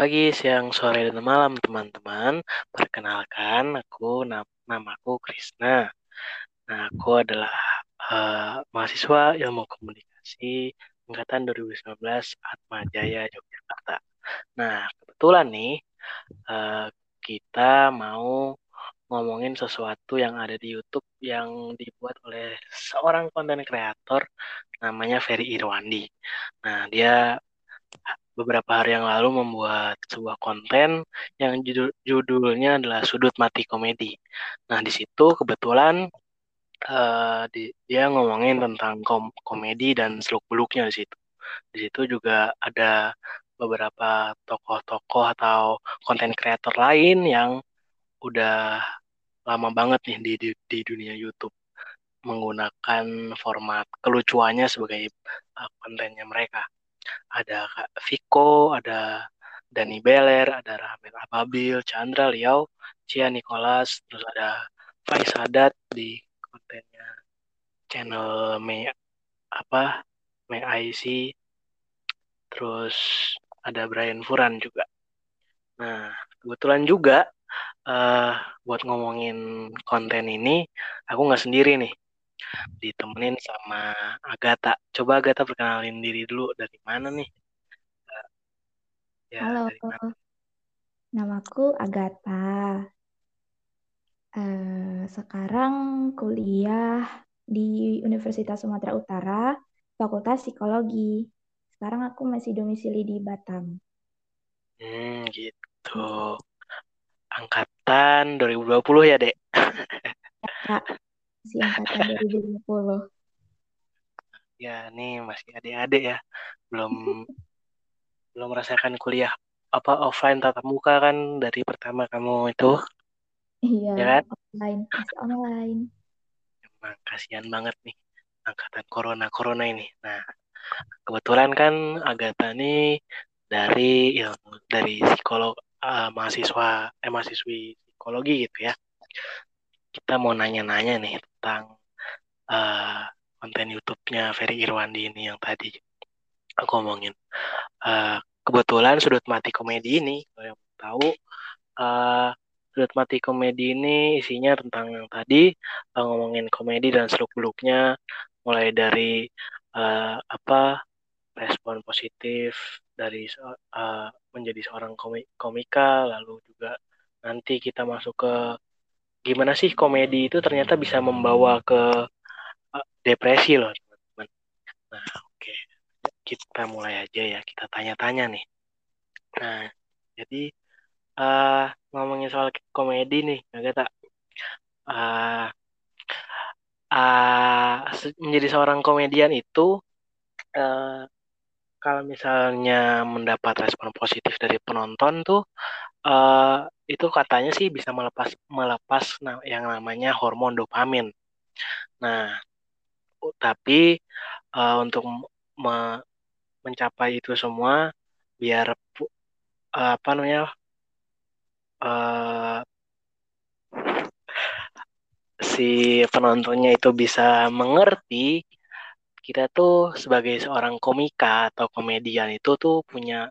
pagi, siang, sore, dan malam teman-teman. Perkenalkan, aku namaku Krisna. Nah, aku adalah uh, mahasiswa ilmu komunikasi angkatan 2019 Atma Jaya Yogyakarta. Nah, kebetulan nih uh, kita mau ngomongin sesuatu yang ada di YouTube yang dibuat oleh seorang konten kreator namanya Ferry Irwandi. Nah, dia beberapa hari yang lalu membuat sebuah konten yang judul, judulnya adalah Sudut Mati Komedi. Nah, di situ kebetulan uh, di, dia ngomongin tentang kom komedi dan seluk-beluknya di situ. Di situ juga ada beberapa tokoh-tokoh atau konten kreator lain yang udah lama banget nih di, di, di dunia YouTube menggunakan format kelucuannya sebagai uh, kontennya mereka. Ada Kak Viko, ada Dani Beler, ada Rahmat Ababil, Chandra Liao, Cia Nicholas, terus ada Faiz Sadat di kontennya channel Me apa Me IC, terus ada Brian Furan juga. Nah, kebetulan juga uh, buat ngomongin konten ini aku nggak sendiri nih ditemenin sama Agatha. Coba Agatha perkenalin diri dulu dari mana nih? Uh, ya, Halo, dari mana? namaku Agatha. Uh, sekarang kuliah di Universitas Sumatera Utara, Fakultas Psikologi. Sekarang aku masih domisili di Batam. Hmm, gitu angkatan 2020 ya, Dek? Kak, masih angkatan 2020. Ya, nih masih adik-adik ya. Belum belum merasakan kuliah apa offline tatap muka kan dari pertama kamu itu. Iya, ya kan? online, masih online. Emang kasihan banget nih angkatan corona-corona ini. Nah, kebetulan kan Agatha nih dari ilmu dari psikolog uh, mahasiswa eh mahasiswi psikologi gitu ya kita mau nanya-nanya nih tentang uh, konten YouTube-nya Ferry Irwandi ini yang tadi aku ngomongin uh, kebetulan sudut mati komedi ini kalau yang tahu uh, sudut mati komedi ini isinya tentang yang tadi uh, ngomongin komedi dan seluk beluknya mulai dari uh, apa respon positif dari uh, menjadi seorang komik komika lalu juga nanti kita masuk ke gimana sih komedi itu ternyata bisa membawa ke uh, depresi loh teman-teman. Nah oke okay. kita mulai aja ya kita tanya-tanya nih. Nah jadi uh, ngomongin soal komedi nih nggak tak uh, uh, menjadi seorang komedian itu uh, kalau misalnya mendapat respon positif dari penonton tuh uh, itu katanya sih bisa melepas melepas yang namanya hormon dopamin. Nah, tapi uh, untuk me mencapai itu semua biar uh, apa namanya uh, si penontonnya itu bisa mengerti kita tuh sebagai seorang komika atau komedian itu tuh punya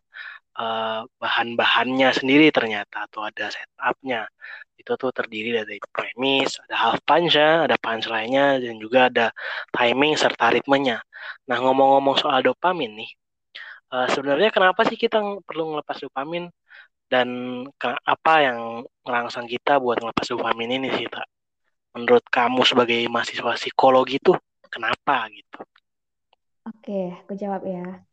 uh, bahan-bahannya sendiri ternyata atau ada setupnya itu tuh terdiri dari premis, ada half punch ya, ada punch lainnya dan juga ada timing serta ritmenya. Nah ngomong-ngomong soal dopamin nih, uh, sebenarnya kenapa sih kita perlu ngelepas dopamin dan apa yang merangsang kita buat ngelepas dopamin ini sih tak? Menurut kamu sebagai mahasiswa psikologi tuh kenapa gitu? Oke, aku jawab. Ya.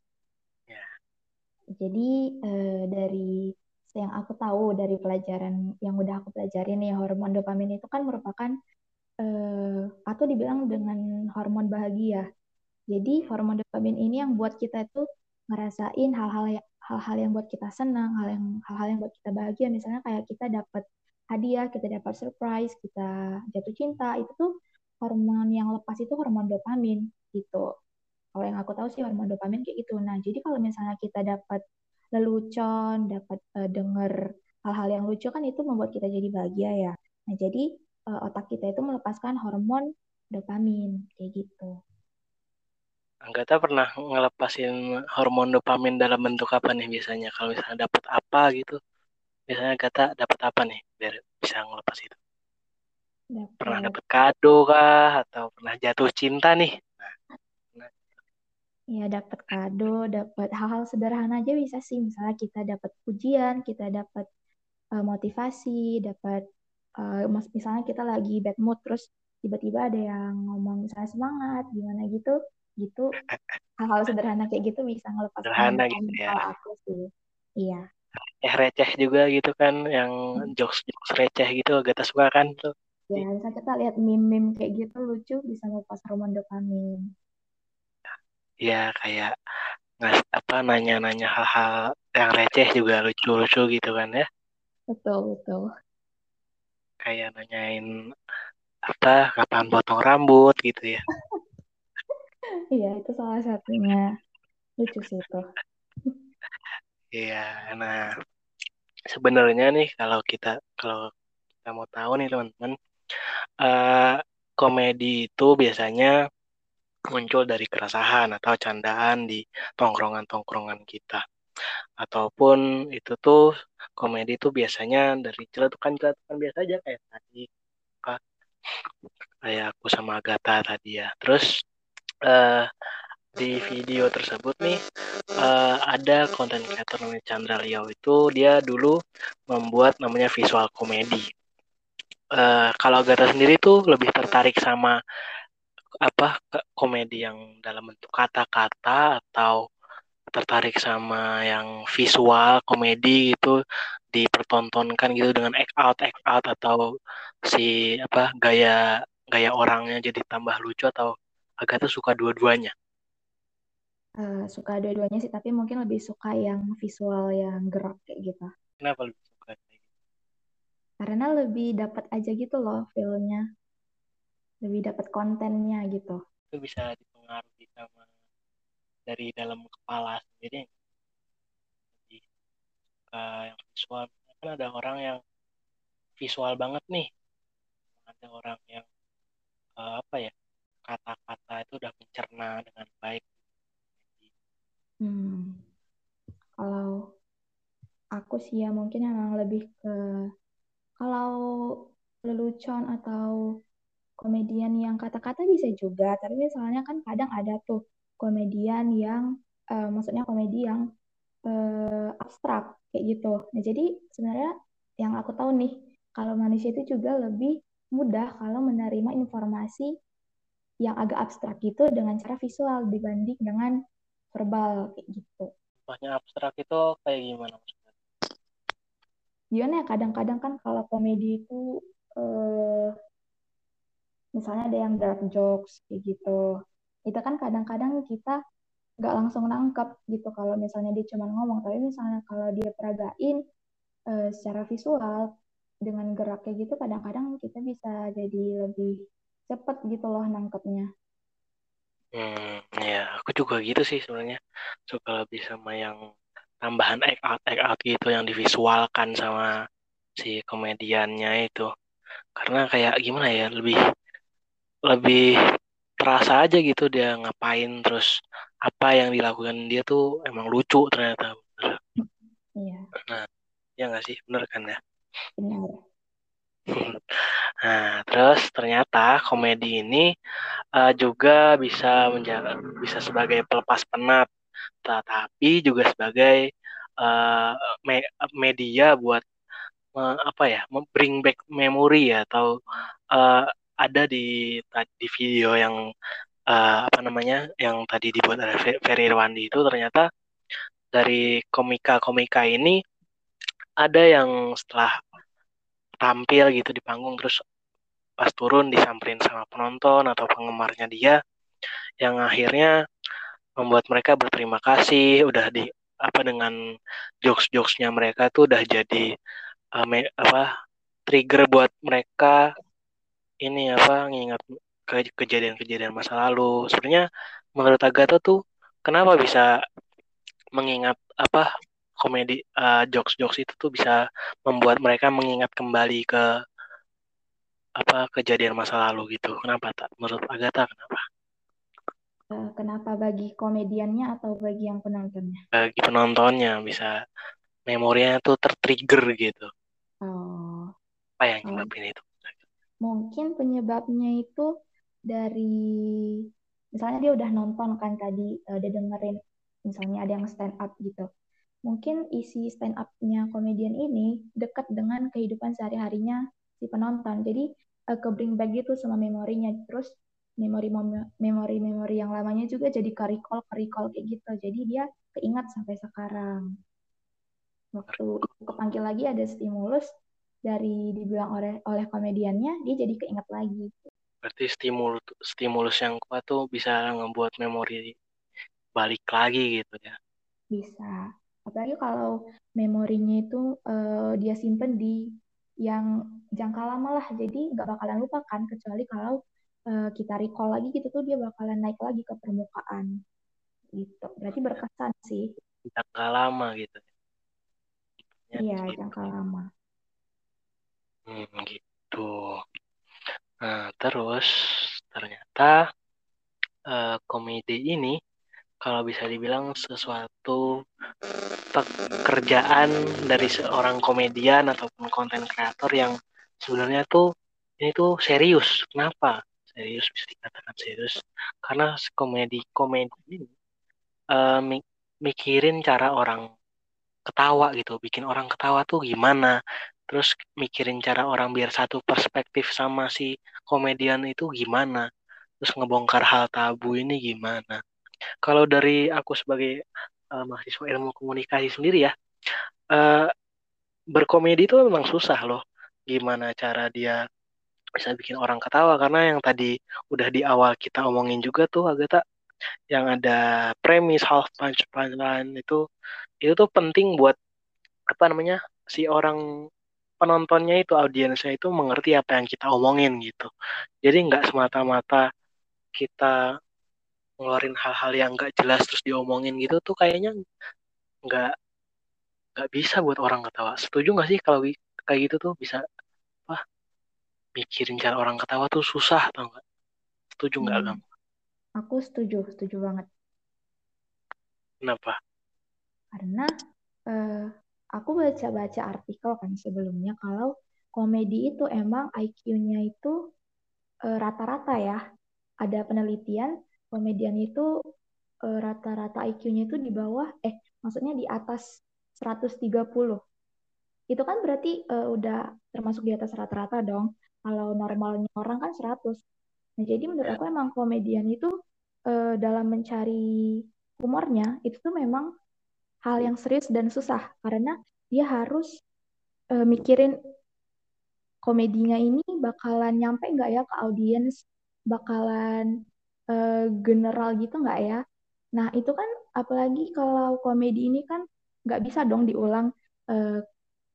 Jadi eh, dari yang aku tahu dari pelajaran yang udah aku pelajarin ya hormon dopamin itu kan merupakan eh, atau dibilang dengan hormon bahagia. Jadi hormon dopamin ini yang buat kita itu ngerasain hal-hal yang hal-hal yang buat kita senang, hal yang hal-hal yang buat kita bahagia. Misalnya kayak kita dapat hadiah, kita dapat surprise, kita jatuh cinta, itu tuh hormon yang lepas itu hormon dopamin gitu. Kalau yang aku tahu sih hormon dopamin kayak gitu. Nah, jadi kalau misalnya kita dapat lelucon, dapat uh, denger hal-hal yang lucu kan itu membuat kita jadi bahagia ya. Nah, jadi uh, otak kita itu melepaskan hormon dopamin kayak gitu. Agatha pernah ngelepasin hormon dopamin dalam bentuk apa nih biasanya? Kalau misalnya dapat apa gitu, biasanya Agatha dapat apa nih biar bisa ngelepas itu? Dapet. Pernah dapat kado kah? Atau pernah jatuh cinta nih? Ya, dapat kado, dapat hal-hal sederhana aja bisa sih. Misalnya kita dapat pujian, kita dapat uh, motivasi, dapat uh, misalnya kita lagi bad mood, terus tiba-tiba ada yang ngomong misalnya semangat, gimana gitu, gitu. Hal-hal sederhana kayak gitu bisa ngelepas sederhana gitu ya. Kalau aku sih, iya. Eh receh juga gitu kan, yang jokes-jokes receh gitu, agak suka kan tuh. Ya, bisa kita lihat meme-meme kayak gitu lucu bisa ngelepas hormon dopamin. Ya, kayak nggak apa nanya-nanya hal-hal yang receh juga lucu-lucu gitu kan ya. Betul, betul. Kayak nanyain apa kapan potong rambut gitu ya. Iya, itu salah satunya. Lucu sih itu. Iya, nah sebenarnya nih kalau kita kalau kita mau tahu nih teman-teman, uh, komedi itu biasanya muncul dari keresahan atau candaan di tongkrongan-tongkrongan kita. Ataupun itu tuh komedi itu biasanya dari celetukan-celetukan biasa aja kayak tadi kayak aku sama Agatha tadi ya. Terus uh, di video tersebut nih uh, ada konten creator namanya Chandra Liao itu dia dulu membuat namanya visual komedi uh, kalau Agatha sendiri tuh lebih tertarik sama apa komedi yang dalam bentuk kata-kata atau tertarik sama yang visual komedi itu dipertontonkan gitu dengan act out act out atau si apa gaya gaya orangnya jadi tambah lucu atau Agatha suka dua-duanya? Uh, suka dua-duanya sih tapi mungkin lebih suka yang visual yang gerak kayak gitu. Kenapa lebih karena lebih dapat aja gitu loh filmnya lebih dapat kontennya gitu. Itu bisa dipengaruhi sama dari dalam kepala sendiri. Jadi uh, yang visual. Kan ada orang yang visual banget nih. Ada orang yang uh, apa ya kata-kata itu udah mencerna dengan baik. Hmm. kalau aku sih ya mungkin emang lebih ke kalau lelucon atau komedian yang kata-kata bisa juga, tapi misalnya kan kadang ada tuh komedian yang uh, maksudnya komedi yang uh, abstrak kayak gitu. Nah, jadi sebenarnya yang aku tahu nih, kalau manusia itu juga lebih mudah kalau menerima informasi yang agak abstrak gitu dengan cara visual dibanding dengan verbal kayak gitu. Banyak abstrak itu kayak gimana gimana ya kadang-kadang kan kalau komedi itu eh, misalnya ada yang dark jokes kayak gitu. Itu kan kadang-kadang kita nggak langsung nangkep gitu kalau misalnya dia cuma ngomong. Tapi misalnya kalau dia peragain eh, secara visual dengan gerak kayak gitu kadang-kadang kita bisa jadi lebih cepet gitu loh nangkepnya. Hmm ya aku juga gitu sih sebenarnya. Suka lebih sama yang tambahan act out act out gitu yang divisualkan sama si komediannya itu. Karena kayak gimana ya lebih lebih terasa aja gitu dia ngapain terus apa yang dilakukan dia tuh emang lucu ternyata. Iya. Nah ya nggak sih? Bener kan ya? Benar nah terus ternyata komedi ini uh, juga bisa menjaga bisa sebagai pelepas penat tetapi juga sebagai uh, me media buat uh, apa ya, bring back memory ya atau uh, ada di di video yang uh, apa namanya yang tadi dibuat oleh Ferry Irwandi itu ternyata dari komika-komika ini ada yang setelah tampil gitu di panggung terus pas turun disamperin sama penonton atau penggemarnya dia yang akhirnya membuat mereka berterima kasih udah di apa dengan jokes-jokesnya mereka tuh udah jadi uh, me, apa trigger buat mereka ini apa ngingat ke kejadian-kejadian masa lalu. Sebenarnya menurut Agatha tuh kenapa bisa mengingat apa komedi uh, jokes-jokes itu tuh bisa membuat mereka mengingat kembali ke apa kejadian masa lalu gitu. Kenapa tak? Menurut Agatha kenapa? Uh, kenapa bagi komediannya atau bagi yang penontonnya? Bagi penontonnya bisa memorinya tuh tertrigger gitu. Oh. Apa yang nyebabin oh. itu? Mungkin penyebabnya itu dari misalnya dia udah nonton kan tadi uh, dia dengerin misalnya ada yang stand up gitu. Mungkin isi stand up-nya komedian ini dekat dengan kehidupan sehari-harinya si penonton. Jadi uh, ke bring back gitu sama memorinya. Terus memori memori memori yang lamanya juga jadi ke recall ke recall kayak gitu jadi dia keingat sampai sekarang waktu kepanggil lagi ada stimulus dari dibilang oleh oleh komediannya dia jadi keinget lagi. Berarti stimulus stimulus yang kuat tuh bisa ngebuat memori balik lagi gitu ya? Bisa. Apalagi kalau memorinya itu uh, dia simpen di yang jangka lama lah. Jadi nggak bakalan lupa kan kecuali kalau uh, kita recall lagi gitu tuh dia bakalan naik lagi ke permukaan. Gitu. Berarti berkesan sih. Jangka lama gitu ya, iya jangka lama hmm, gitu nah terus ternyata uh, komedi ini kalau bisa dibilang sesuatu pekerjaan dari seorang komedian ataupun konten kreator yang sebenarnya tuh ini tuh serius. Kenapa? serius bisa dikatakan serius karena komedi komedi ini uh, mikirin cara orang ketawa gitu bikin orang ketawa tuh gimana terus mikirin cara orang biar satu perspektif sama si komedian itu gimana? Terus ngebongkar hal tabu ini gimana? Kalau dari aku sebagai uh, mahasiswa ilmu komunikasi sendiri ya uh, berkomedi itu memang susah loh. Gimana cara dia bisa bikin orang ketawa? Karena yang tadi udah di awal kita omongin juga tuh agak tak yang ada premis half punch punchline itu itu tuh penting buat apa namanya si orang penontonnya itu audiensnya itu mengerti apa yang kita omongin gitu jadi nggak semata-mata kita ngeluarin hal-hal yang nggak jelas terus diomongin gitu tuh kayaknya nggak nggak bisa buat orang ketawa setuju nggak sih kalau kayak gitu tuh bisa mikirin cara orang ketawa tuh susah tau gak? Setuju nggak hmm. kamu? Aku setuju, setuju banget. Kenapa? Karena uh, aku baca-baca artikel kan sebelumnya kalau komedi itu emang IQ-nya itu uh, rata-rata ya. Ada penelitian komedian itu uh, rata-rata IQ-nya itu di bawah, eh maksudnya di atas 130. Itu kan berarti uh, udah termasuk di atas rata-rata dong. Kalau normalnya orang kan 100. Nah, jadi menurut aku emang komedian itu uh, dalam mencari humornya itu tuh memang hal yang serius dan susah karena dia harus uh, mikirin komedinya ini bakalan nyampe nggak ya ke audiens, bakalan uh, general gitu nggak ya? Nah itu kan apalagi kalau komedi ini kan nggak bisa dong diulang. Uh,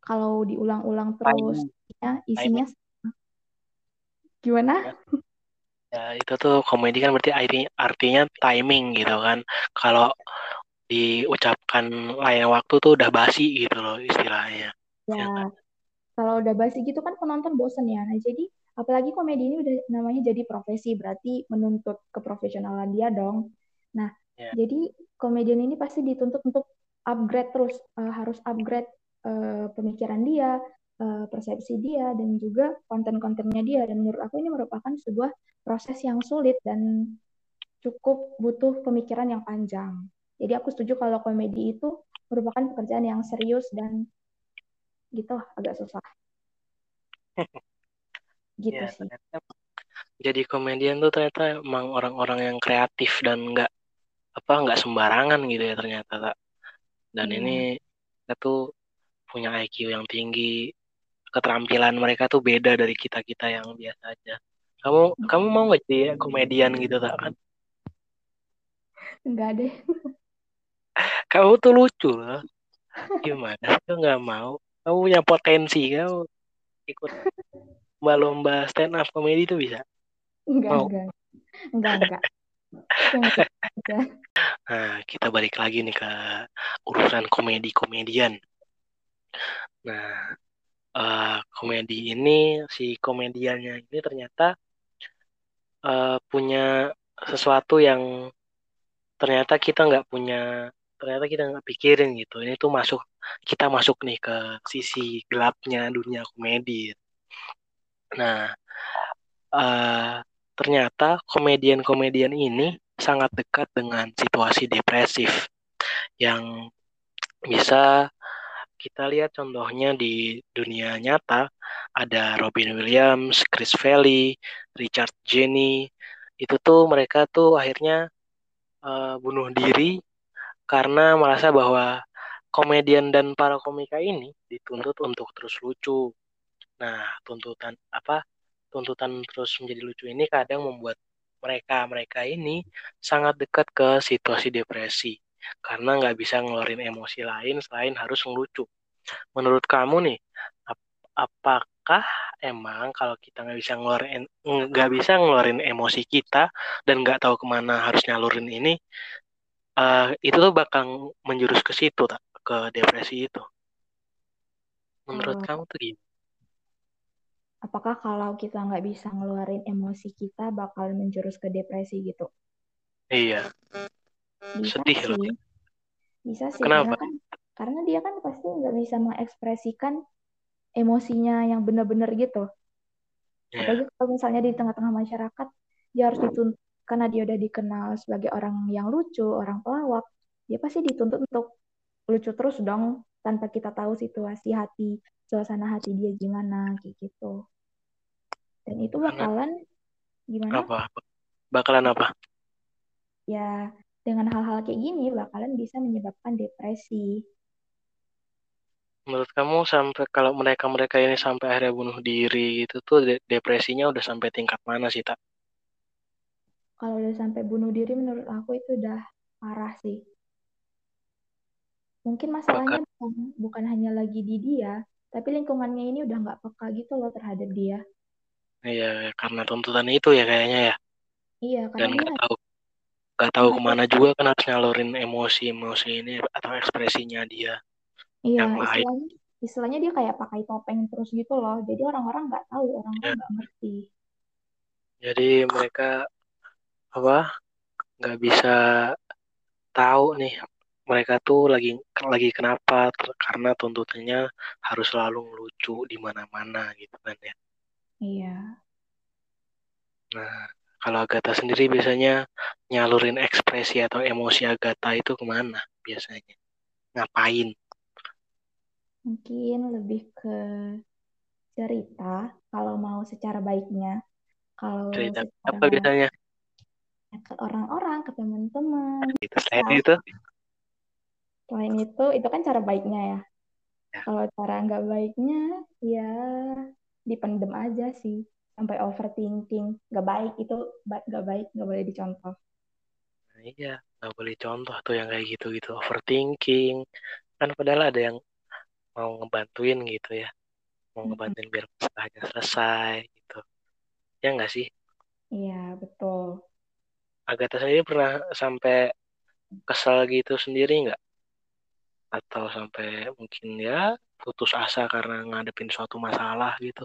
kalau diulang-ulang terus, ya isinya Gimana? Ya, itu tuh komedi kan berarti artinya timing gitu kan. Kalau diucapkan lain waktu tuh udah basi gitu loh istilahnya. Ya, ya kan? kalau udah basi gitu kan penonton bosen ya. Nah, jadi apalagi komedi ini udah namanya jadi profesi, berarti menuntut keprofesionalan dia dong. Nah, ya. jadi komedian ini pasti dituntut untuk upgrade terus, uh, harus upgrade uh, pemikiran dia, uh, persepsi dia dan juga konten-kontennya dia dan menurut aku ini merupakan sebuah proses yang sulit dan cukup butuh pemikiran yang panjang. Jadi aku setuju kalau komedi itu merupakan pekerjaan yang serius dan gitu agak susah. gitu ya, sih. Jadi komedian tuh ternyata emang orang-orang yang kreatif dan nggak apa nggak sembarangan gitu ya ternyata Dan hmm. ini kita tuh punya IQ yang tinggi, keterampilan mereka tuh beda dari kita kita yang biasa aja kamu kamu mau nggak jadi komedian gitu tak kan enggak deh kamu tuh lucu loh. Gimana? Tuh nggak mau? Kamu punya potensi kamu ikut lomba-lomba stand up komedi tuh bisa? Enggak mau. enggak. Enggak enggak. Nah kita balik lagi nih ke urusan komedi komedian nah uh, komedi ini si komediannya ini ternyata uh, punya sesuatu yang ternyata kita nggak punya ternyata kita nggak pikirin gitu. Ini tuh masuk kita masuk nih ke sisi gelapnya dunia komedi. Nah uh, ternyata komedian-komedian ini sangat dekat dengan situasi depresif yang bisa kita lihat contohnya di dunia nyata. Ada Robin Williams, Chris Farley, Richard Jenny. Itu tuh mereka tuh akhirnya uh, bunuh diri karena merasa bahwa komedian dan para komika ini dituntut untuk terus lucu. Nah, tuntutan apa? Tuntutan terus menjadi lucu ini kadang membuat mereka-mereka ini sangat dekat ke situasi depresi karena nggak bisa ngeluarin emosi lain selain harus ngelucu. Menurut kamu nih, ap apakah emang kalau kita nggak bisa ngeluarin nggak bisa ngeluarin emosi kita dan nggak tahu ke mana harus nyalurin ini, uh, itu tuh bakal menjurus ke situ tak? ke depresi itu? Menurut uh, kamu tuh gimana? apakah kalau kita nggak bisa ngeluarin emosi kita bakal menjurus ke depresi gitu? Iya. Bisa Sedih sih. Loh. Bisa sih. Kenapa? Karena, kan, karena dia kan pasti nggak bisa mengekspresikan emosinya yang benar-benar gitu. Yeah. Apalagi kalau misalnya di tengah-tengah masyarakat, dia harus dituntut karena dia udah dikenal sebagai orang yang lucu, orang pelawak, dia pasti dituntut untuk lucu terus dong tanpa kita tahu situasi hati, suasana hati dia gimana kayak gitu. Dan itu bakalan gimana? Apa? Bakalan apa? Ya, dengan hal-hal kayak gini bakalan bisa menyebabkan depresi. Menurut kamu sampai kalau mereka-mereka ini sampai akhirnya bunuh diri gitu tuh de depresinya udah sampai tingkat mana sih, Tak? Kalau udah sampai bunuh diri menurut aku itu udah parah sih. Mungkin masalahnya bukan, bukan hanya lagi di dia, tapi lingkungannya ini udah nggak peka gitu loh terhadap dia. Iya, karena tuntutan itu ya kayaknya ya. Iya, karena Dan nggak tahu nggak tahu ke mana juga kan harus nyalurin emosi-emosi ini atau ekspresinya dia. Iya, yang istilahnya, lain. istilahnya dia kayak pakai topeng terus gitu loh. Jadi orang-orang nggak tahu, orang-orang iya. nggak ya. ngerti. Jadi mereka apa nggak bisa tahu nih mereka tuh lagi lagi kenapa karena tuntutannya harus selalu lucu di mana-mana gitu kan ya. Iya. Nah, kalau Agatha sendiri biasanya nyalurin ekspresi atau emosi Agatha itu ke mana biasanya? Ngapain? Mungkin lebih ke cerita kalau mau secara baiknya. Kalau cerita apa biasanya? Ke orang-orang, ke teman-teman. Itu selain itu? Selain itu, itu kan cara baiknya ya. ya. Kalau cara nggak baiknya, ya dipendem aja sih. Sampai overthinking. Nggak baik itu nggak baik nggak boleh dicontoh. Nah, iya. Nggak boleh contoh tuh yang kayak gitu gitu overthinking. Kan padahal ada yang mau ngebantuin gitu ya. Mau ngebantuin biar masalahnya selesai gitu. Ya nggak sih? Iya betul Agatha sendiri pernah sampai kesal gitu sendiri nggak atau sampai mungkin ya putus asa karena ngadepin suatu masalah gitu?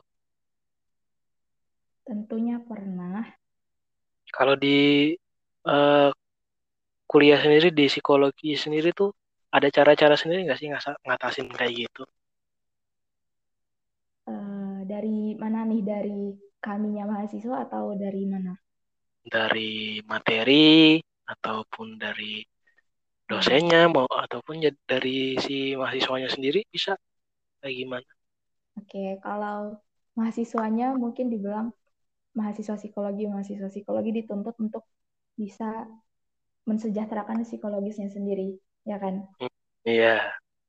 Tentunya pernah. Kalau di uh, kuliah sendiri di psikologi sendiri tuh ada cara-cara sendiri nggak sih ngatasin kayak gitu? Uh, dari mana nih? Dari kaminya mahasiswa atau dari mana? Dari materi ataupun dari dosennya mau ataupun dari si mahasiswanya sendiri bisa kayak gimana? Oke, kalau mahasiswanya mungkin dibilang mahasiswa psikologi, mahasiswa psikologi dituntut untuk bisa mensejahterakan psikologisnya sendiri, ya kan? Iya.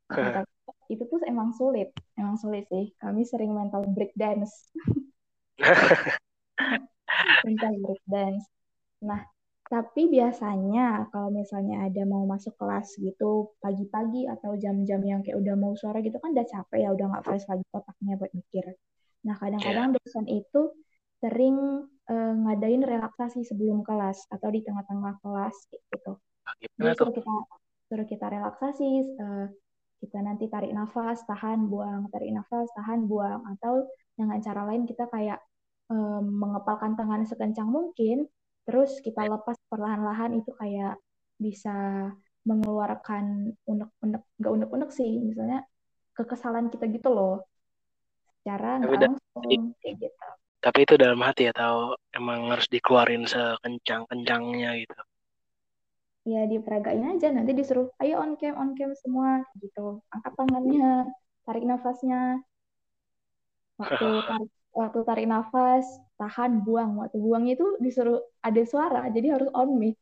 Yeah. itu tuh emang sulit, emang sulit sih. Kami sering mental breakdance. mental breakdance. Nah, tapi biasanya kalau misalnya ada mau masuk kelas gitu pagi-pagi atau jam-jam yang kayak udah mau sore gitu kan udah capek ya, udah nggak fresh lagi otaknya buat mikir. Nah kadang-kadang yeah. dosen itu sering uh, ngadain relaksasi sebelum kelas atau di tengah-tengah kelas gitu. Dia suruh kita suruh kita relaksasi, uh, kita nanti tarik nafas, tahan, buang, tarik nafas, tahan, buang, atau dengan cara lain kita kayak um, mengepalkan tangan sekencang mungkin Terus kita lepas perlahan-lahan itu kayak bisa mengeluarkan unek-unek nggak unek-unek sih misalnya kekesalan kita gitu loh. Secara nggak langsung kayak gitu. Tapi itu dalam hati atau emang harus dikeluarin sekencang-kencangnya gitu? Ya diperagain aja nanti disuruh ayo on cam on cam semua gitu. Angkat tangannya tarik nafasnya. Waktu tarik waktu tarik nafas tahan buang. Waktu buang itu disuruh ada suara jadi harus on mic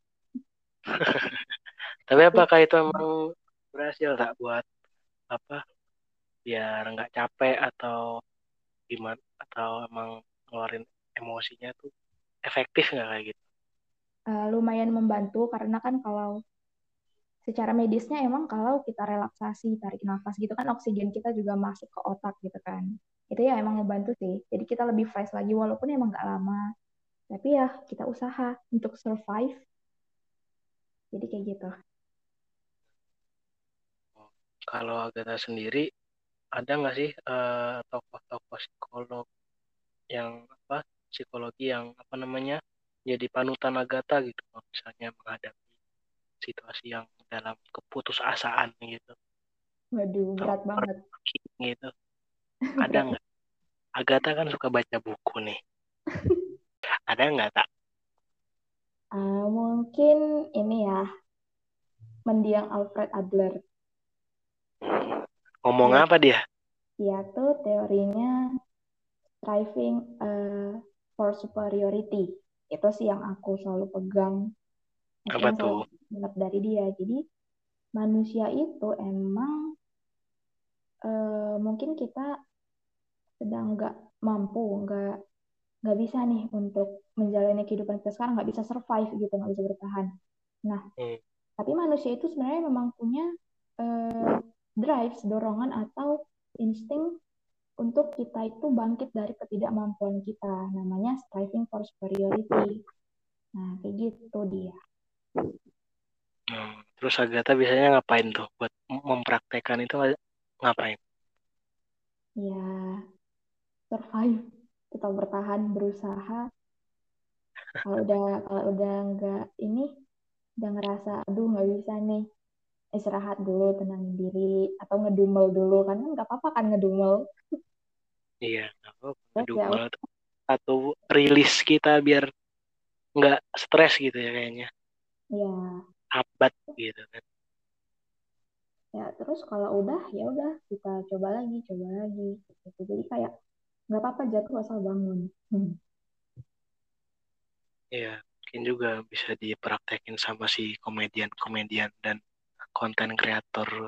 tapi apakah itu emang berhasil tak buat apa biar nggak capek atau gimana atau emang ngeluarin emosinya tuh efektif nggak kayak gitu? Uh, lumayan membantu karena kan kalau secara medisnya emang kalau kita relaksasi tarik nafas gitu kan oksigen kita juga masuk ke otak gitu kan. Itu ya emang membantu sih. Jadi kita lebih fresh lagi walaupun emang nggak lama. Tapi ya kita usaha untuk survive. Jadi kayak gitu. Kalau Agatha sendiri ada nggak sih uh, tokoh-tokoh psikolog yang apa psikologi yang apa namanya jadi panutan Agatha gitu? Misalnya menghadapi situasi yang dalam keputusasaan gitu. Waduh, berat Atau banget. Gitu. Ada nggak? Agatha kan suka baca buku nih. Ada nggak tak? Uh, mungkin ini ya, mendiang Alfred Adler. Ngomong ya, apa dia? Dia tuh teorinya striving uh, for superiority itu sih yang aku selalu pegang apa tuh ingat dari dia jadi manusia itu emang uh, mungkin kita sedang nggak mampu nggak nggak bisa nih untuk menjalani kehidupan kita sekarang nggak bisa survive gitu nggak bisa bertahan nah hmm. tapi manusia itu sebenarnya memang punya uh, drive dorongan atau insting untuk kita itu bangkit dari ketidakmampuan kita. Namanya striving for superiority. Nah, kayak gitu dia. Hmm, terus Agatha biasanya ngapain tuh buat mempraktekkan itu ngapain? Ya, survive. Kita bertahan, berusaha. Kalau udah kalau udah nggak ini, udah ngerasa, aduh nggak bisa nih, istirahat dulu, tenangin diri, atau ngedumel dulu kan kan nggak apa-apa kan ngedumel. Iya, ngedumel ya, atau rilis kita biar nggak stres gitu ya kayaknya. Iya. Abad gitu kan. Ya terus kalau udah ya udah kita coba lagi, coba lagi. Gitu. Jadi kayak nggak apa-apa jatuh asal bangun. Iya, mungkin juga bisa dipraktekin sama si komedian-komedian dan konten kreator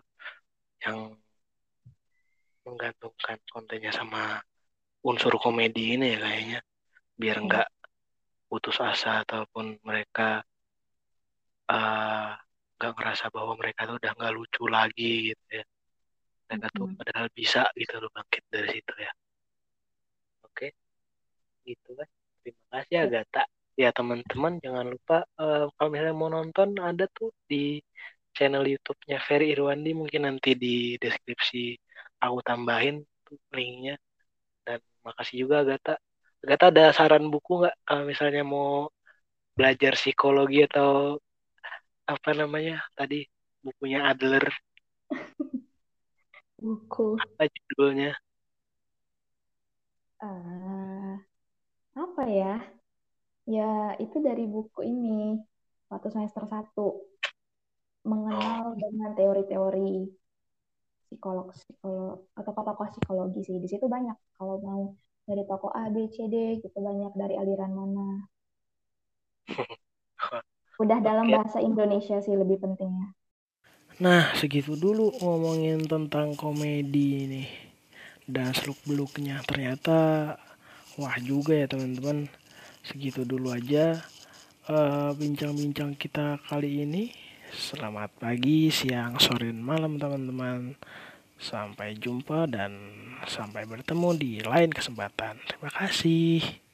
yang menggantungkan kontennya sama unsur komedi ini ya kayaknya biar iya. nggak putus asa ataupun mereka uh, nggak ngerasa bahwa mereka tuh udah nggak lucu lagi gitu ya. Mereka tuh padahal bisa gitu loh bangkit dari situ ya. Oke gitu kan. Terima kasih Agatha ya teman-teman jangan lupa uh, kalau misalnya mau nonton ada tuh di channel YouTube-nya Ferry Irwandi. Mungkin nanti di deskripsi aku tambahin linknya. Dan makasih juga Agatha Agatha ada saran buku nggak? Kalau misalnya mau belajar psikologi atau apa namanya tadi bukunya Adler. Buku. Apa judulnya? Uh, apa ya? Ya itu dari buku ini waktu semester satu. Mengenal dengan teori-teori psikolog psikolog atau tokoh psikologi sih. Di situ banyak. Kalau mau dari tokoh A B C D gitu banyak dari aliran mana udah dalam bahasa Indonesia sih lebih pentingnya nah segitu dulu ngomongin tentang komedi nih dan seluk beluknya ternyata wah juga ya teman-teman segitu dulu aja eh, bincang-bincang uh, kita kali ini Selamat pagi, siang, sore, malam teman-teman. Sampai jumpa dan sampai bertemu di lain kesempatan. Terima kasih.